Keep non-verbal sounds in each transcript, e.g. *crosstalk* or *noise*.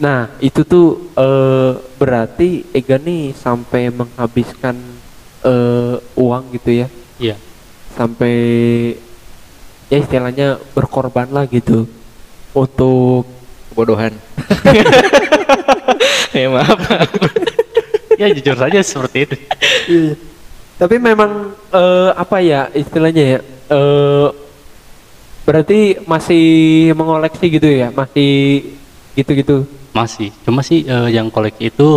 Nah, itu tuh eh, berarti Ega nih sampai menghabiskan eh, uang gitu ya. Iya. Sampai ya istilahnya berkorban lah gitu untuk Kebodohan. *laughs* ya maaf. maaf. Ya jujur saja seperti itu. Iya. Tapi memang eh, apa ya istilahnya ya? eh berarti masih mengoleksi gitu ya? Masih gitu-gitu. Masih. Cuma sih eh, yang koleksi itu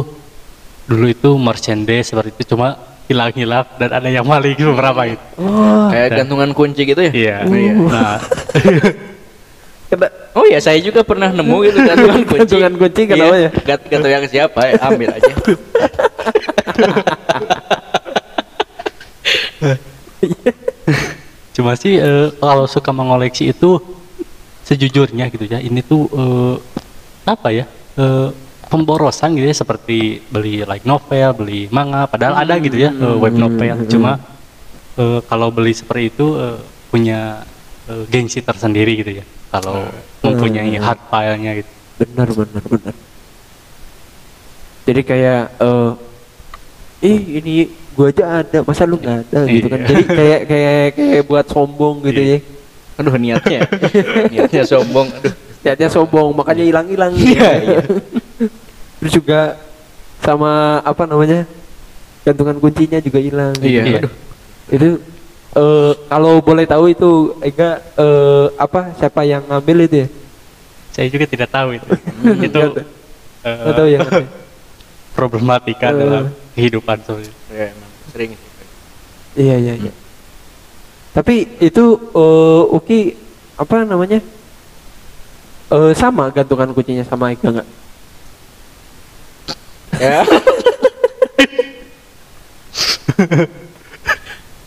dulu itu merchandise seperti itu cuma hilang-hilang dan ada yang maling beberapa itu. Oh, Kayak Dan- gantungan kunci gitu ya? Iya. Iya. Nah, *laughs* Oh ya, saya juga pernah nemu gitu gantungan kunci. Gantungan kunci, kenapa Iya, ya? Gak, gak tahu yang siapa ya, ambil aja. *laughs* cuma sih eh, kalau suka mengoleksi itu sejujurnya gitu ya. Ini tuh eh, apa ya? Eh, pemborosan gitu ya seperti beli like novel, beli manga padahal ada gitu ya eh, web novel. Cuma eh, kalau beli seperti itu eh, punya eh, gengsi tersendiri gitu ya. Kalau mempunyai hard file-nya gitu. benar benar benar. Jadi kayak eh ih ini gua aja ada, masa lu nggak ada gitu kan. Iya. Jadi kayak kayak kayak buat sombong gitu Iya. ya. Aduh niatnya, *laughs* niatnya sombong. Aduh. Jadinya sombong, makanya hilang-hilang. Iya, iya. *laughs* Terus juga sama apa namanya? Gantungan kuncinya juga hilang. gitu. Iya. Iya. Aduh. Itu eh kalau boleh tahu itu Ega eh apa siapa yang ngambil itu ya? Saya juga tidak tahu itu. *laughs* itu nggak tahu. eh, ya. *laughs* problematika Eh. dalam kehidupan itu. Ya, emang sering. Iya iya iya. Tapi itu eh Uki apa namanya? Eh sama gantungan kuncinya sama Ega nggak? Ya. *laughs*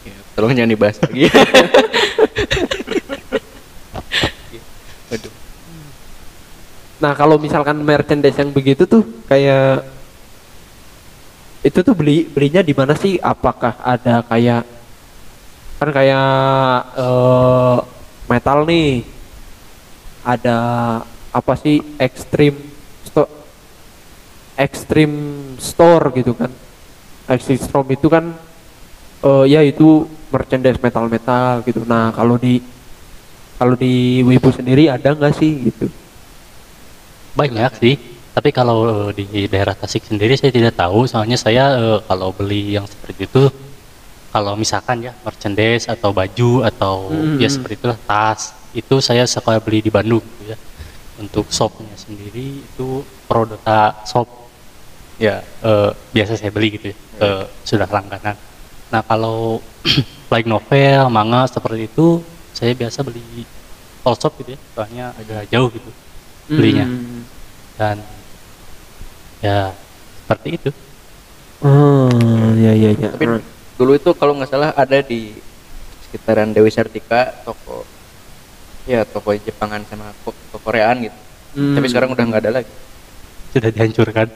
ya, tolong jangan dibahas lagi. *laughs* Aduh. Nah kalau misalkan merchandise yang begitu tuh kayak itu tuh beli belinya di mana sih? Apakah ada kayak kan kayak eh metal nih ada apa sih extreme store extreme store gitu kan extreme store itu kan eh ya itu merchandise metal metal gitu nah kalau di kalau di Wibu sendiri ada nggak sih gitu Banyak sih, tapi kalau eh, di daerah Tasik sendiri saya tidak tahu. Soalnya saya eh, kalau beli yang seperti itu, kalau misalkan ya merchandise atau baju atau Hmm. ya seperti itulah tas, itu saya suka beli di Bandung gitu ya. Untuk shopnya sendiri itu Prodota Shop, ya eh, biasa saya beli gitu ya, eh, sudah langganan. Nah kalau *clears throat* like novel, manga seperti itu, saya biasa beli all shop gitu ya, soalnya agak jauh gitu belinya Hmm. dan ya seperti itu Oh, ya ya ya. Tapi dulu itu kalau nggak salah ada di sekitaran Dewi Sartika toko ya toko Jepangan sama ko- toko Koreaan gitu. Hmm. Tapi sekarang udah nggak ada lagi. sudah dihancurkan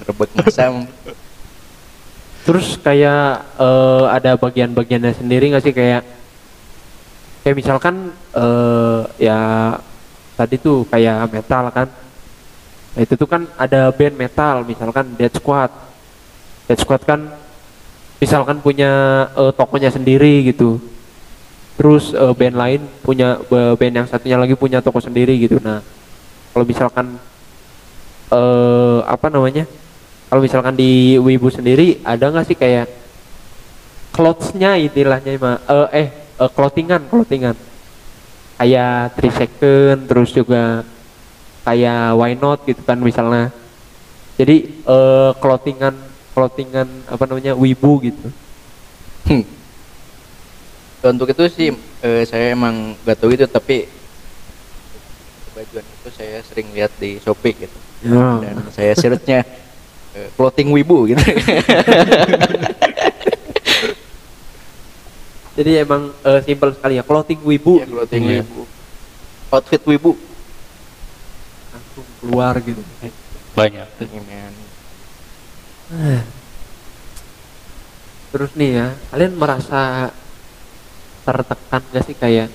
Ngerebut masa. Terus kayak eh, ada bagian-bagiannya sendiri nggak sih kayak kayak misalkan eh, ya tadi tuh kayak metal kan. Nah, itu tuh kan ada band metal misalkan Dead Squad. Dead Squad kan misalkan punya eh, tokonya sendiri gitu. Terus eh, band lain punya be- band yang satunya lagi punya toko sendiri gitu. Nah, kalau misalkan eh apa namanya? Kalau misalkan di Wibu sendiri ada nggak sih kayak clothes-nya istilahnya mah eh eh, clothingan, clothingan. Kayak 3 second terus juga kayak why not gitu kan misalnya. Jadi eh clothingan clothingan apa namanya Wibu gitu. Hmm. Untuk itu sih eh, saya emang gak tahu itu tapi bajuan itu saya sering lihat di Shopee gitu. Ya. Dan saya searchnya *laughs* eh, clothing wibu gitu. *laughs* Jadi emang eh, simple sekali ya clothing Wibu. Iya, clothing Iya. wibu. Outfit wibu. langsung keluar gitu. banyak Ini Terus nih ya, kalian merasa tertekan gak sih? Kayak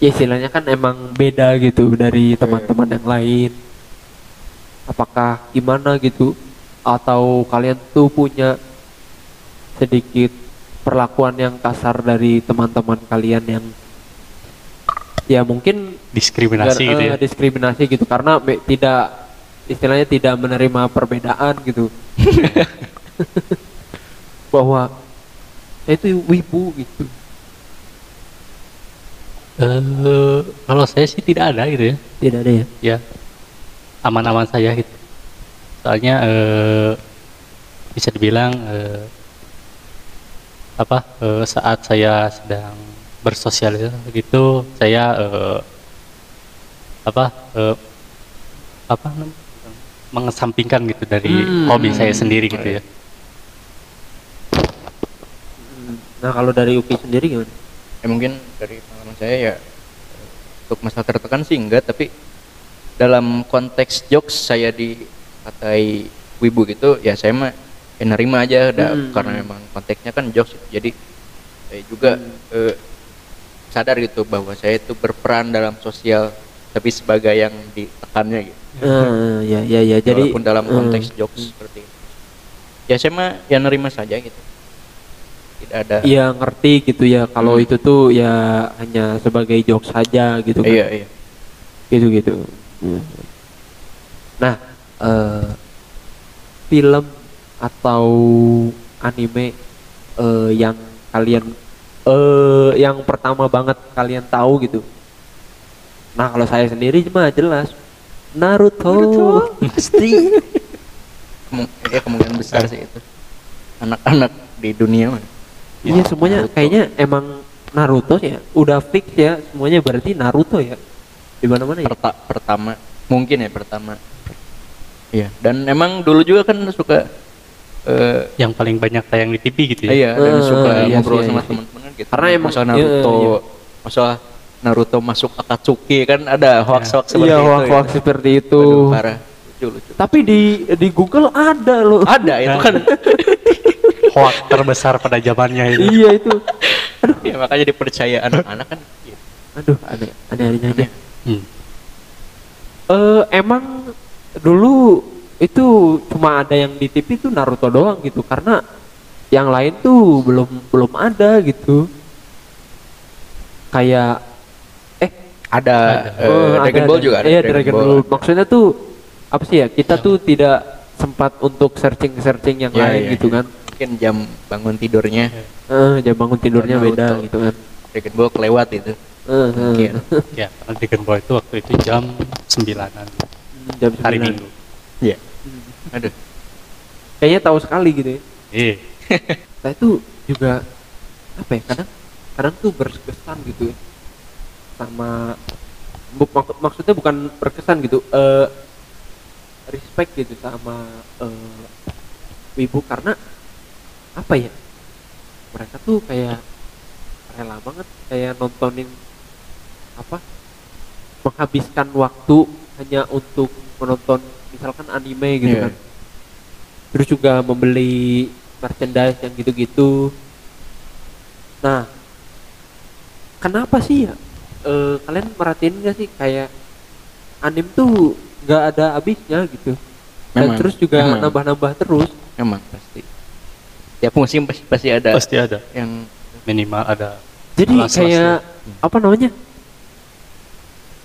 ya istilahnya kan emang beda gitu dari teman-teman yang lain. apakah gimana gitu? Atau kalian tuh punya sedikit perlakuan yang kasar dari teman-teman kalian yang ya mungkin diskriminasi Gar- gitu eh, ya diskriminasi gitu. Karena me- tidak istilahnya tidak menerima perbedaan gitu. *laughs* *laughs* Bahwa "Eh, itu wibu gitu Eh, kalau saya sih tidak ada gitu ya. Tidak ada ya? Ya aman-aman saja gitu. Soalnya eh, bisa dibilang eh, apa eh, saat saya sedang bersosialisasi gitu saya eh, apa eh, apa mengesampingkan gitu dari Hmm. hobi saya sendiri gitu ya. Nah kalau dari Upi sendiri gimana? Ya mungkin dari pengalaman saya ya untuk masalah tertekan sih enggak tapi dalam konteks jokes saya dikatai wibu gitu ya saya mah ya nerima aja da- Hmm. karena memang konteksnya kan jokes gitu. jadi saya juga eh, sadar gitu bahwa saya itu berperan dalam sosial tapi sebagai yang ditekannya gitu Eh, ya ya ya jadi walaupun dalam eh, konteks jokes seperti itu ya saya mah ya nerima saja gitu tidak ada. Iya ngerti gitu ya. Kalau Hmm. itu tuh ya hanya sebagai jokes saja gitu kan. Iya iya. Gitu gitu nah eh, film atau anime eh, yang kalian eh yang pertama banget kalian tahu gitu? Nah kalau saya sendiri mah jelas. Naruto, *laughs* pasti. Kemu- ya kemungkinan besar sih itu. Anak-anak di dunia mah iya semuanya kayaknya emang Naruto ya. Udah fix ya semuanya berarti Naruto ya. Di mana mana ya? Perta- pertama. Mungkin ya pertama. Iya. Dan emang dulu juga kan suka eh yang paling banyak tayang di TV gitu ya? Iya dan Eh, suka iya ngobrol sih, sama iya teman-teman gitu. Karena emang- masalah iya, Naruto iya. masalah Naruto masuk Akatsuki kan ada hoax-hoax seperti iya itu hoax-hoax ya. seperti itu. Parah. Lucu lucu. Tapi di di Google ada loh. Ada itu kan hoax terbesar pada zamannya itu iya itu ya makanya dipercaya anak-anak kan gitu. aduh ada ada ada aja Hmm. eh emang dulu itu cuma ada yang di TV tuh Naruto doang gitu karena yang lain tuh belum belum ada gitu kayak eh ada oh, Dragon ada, Ball ada. juga ada iya Dragon, Ball. maksudnya tuh apa sih ya kita tuh tidak sempat untuk searching searching yang Iya, lain iya, gitu iya. kan mungkin jam bangun tidurnya. Eh jam bangun tidurnya Naruto. beda gitu kan. Dragon Ball kelewat itu. Eh. mungkin. *laughs* Ya karena Dragon Ball itu waktu itu jam sembilanan. Jam hari 9. Minggu. Iya. Aduh. Kayaknya tahu sekali gitu ya. Iya. Saya *laughs* itu juga apa ya kadang kadang tuh berkesan gitu ya. Sama bu- mak- maksudnya bukan berkesan gitu eh respect gitu sama eh wibu karena apa ya? Mereka tuh kayak rela banget kayak nontonin apa menghabiskan waktu hanya untuk menonton misalkan anime gitu Iya. kan. Terus juga membeli merchandise yang gitu-gitu. Nah kenapa sih ya? Eh, kalian merhatiin gak sih kayak anim tuh nggak ada habisnya gitu? Dan Memang, terus juga nambah-nambah terus. Emang pasti tiap musim pasti, pasti ada pasti ada. yang minimal ada jadi kayak apa namanya?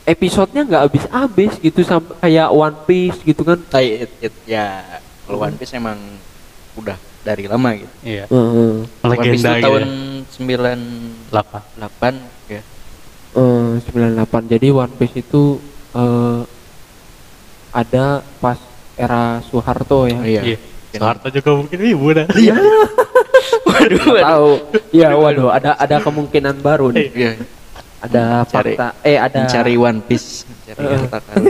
Episodenya nggak habis-habis gitu sampai kayak One Piece gitu kan. Tai- it- it- ya kalau One Piece emang udah dari lama gitu. Iya. Heeh. One Piece legenda gitu tahun ya. 98 ya. Eh, 98 jadi One Piece itu eh, ada pas era Soeharto ya. Iya. Iya Soeharto juga mungkin ibu *laughs* dah Iya. waduh waduh. tahu. Ya waduh ada ada kemungkinan baru nih. Iya. Ada Cari- fakta. Eh ada mencari One Piece. Mencari Eh. harta karun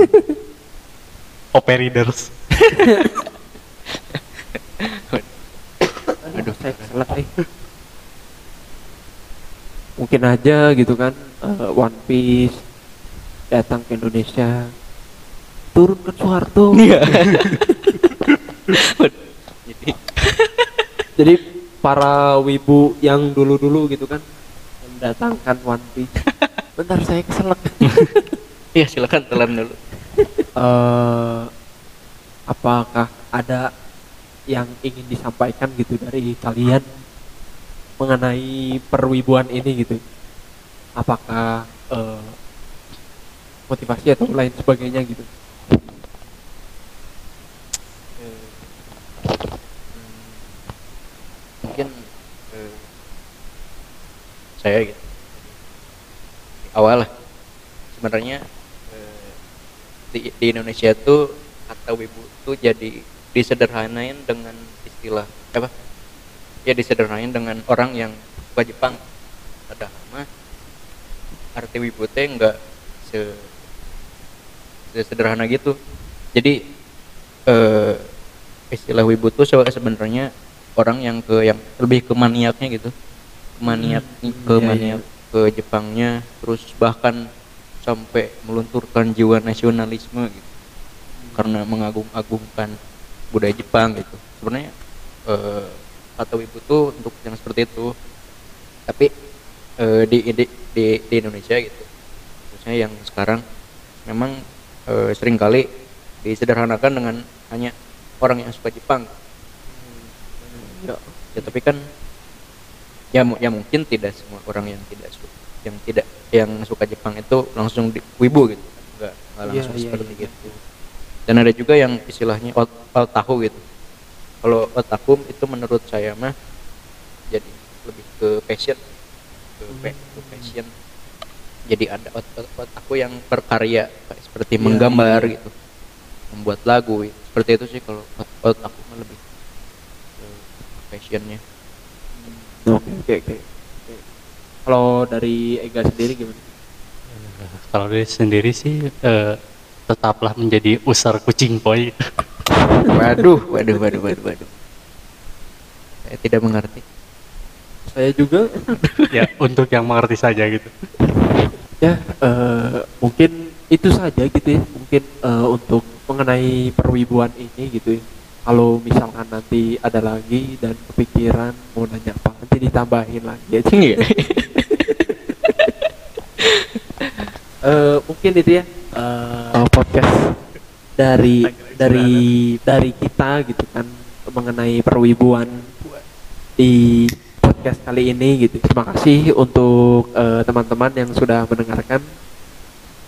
*laughs* OP Readers *laughs* aduh saya keselak eh. mungkin aja gitu kan eh, One Piece datang ke Indonesia turun ke Soeharto. Iya jadi *laughs* jadi para wibu yang dulu-dulu gitu kan mendatangkan One Piece. *laughs* Bentar saya keselak. *laughs* Iya silakan telan dulu. Eh apakah ada yang ingin disampaikan gitu dari kalian mengenai perwibuan ini gitu? Apakah eh, motivasi atau lain sebagainya gitu Eh, hmm, mungkin eh, saya gitu. Awal sebenarnya eh, di, di Indonesia tuh kata wibu tuh jadi disederhanain dengan istilah apa? Ya disederhanain dengan orang yang suka Jepang. Padahal mah arti wibu teh enggak se, sederhana gitu. Jadi eh, istilah wibu tuh se- sebenarnya orang yang ke yang lebih ke maniaknya gitu ke maniak ke iya, maniak ke Jepangnya terus bahkan sampai melunturkan jiwa nasionalisme gitu. Karena mengagung-agungkan budaya Jepang gitu. Sebenarnya eh, kata wibu tuh untuk yang seperti itu. Tapi eh, di, di di di Indonesia gitu. Khususnya yang sekarang memang eh, sering kali disederhanakan dengan hanya orang yang suka Jepang. Ya, ya tapi kan ya ya mungkin tidak semua orang yang tidak suka yang tidak yang suka Jepang itu langsung di, wibu gitu. Enggak enggak Iya, langsung iya, seperti iya. gitu. Dan ada juga yang istilahnya ot, otaku gitu. Kalau otaku itu menurut saya mah jadi lebih ke passion ke, pe- ke passion. Jadi ada ot, ot- otaku yang berkarya seperti Iya, menggambar iya. gitu. Membuat lagu gitu. seperti itu sih kalau ot, otaku lebih ke passionnya oke oke. Oke kalau dari Ega sendiri gimana? Kalau dari sendiri sih eh, tetaplah menjadi usar kucing boy. waduh waduh waduh waduh waduh. Saya tidak mengerti. Saya juga. *laughs* Ya untuk yang mengerti saja gitu. ya eh, mungkin itu saja gitu ya. Mungkin eh, untuk mengenai perwibuan ini gitu ya kalau misalkan nanti ada lagi dan kepikiran mau nanya apa nanti ditambahin lagi aja Iya. *laughs* Eh, mungkin itu ya eh, podcast. dari dari dari kita gitu kan mengenai perwibuan di podcast kali ini gitu. Terima kasih untuk eh, teman-teman yang sudah mendengarkan.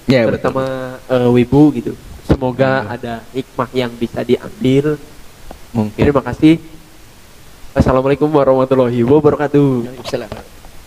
Ya betul. Terutama eh, wibu gitu. Semoga ada hikmah yang bisa diambil mungkin terima kasih assalamualaikum warahmatullahi wabarakatuh Waalaikumsalam.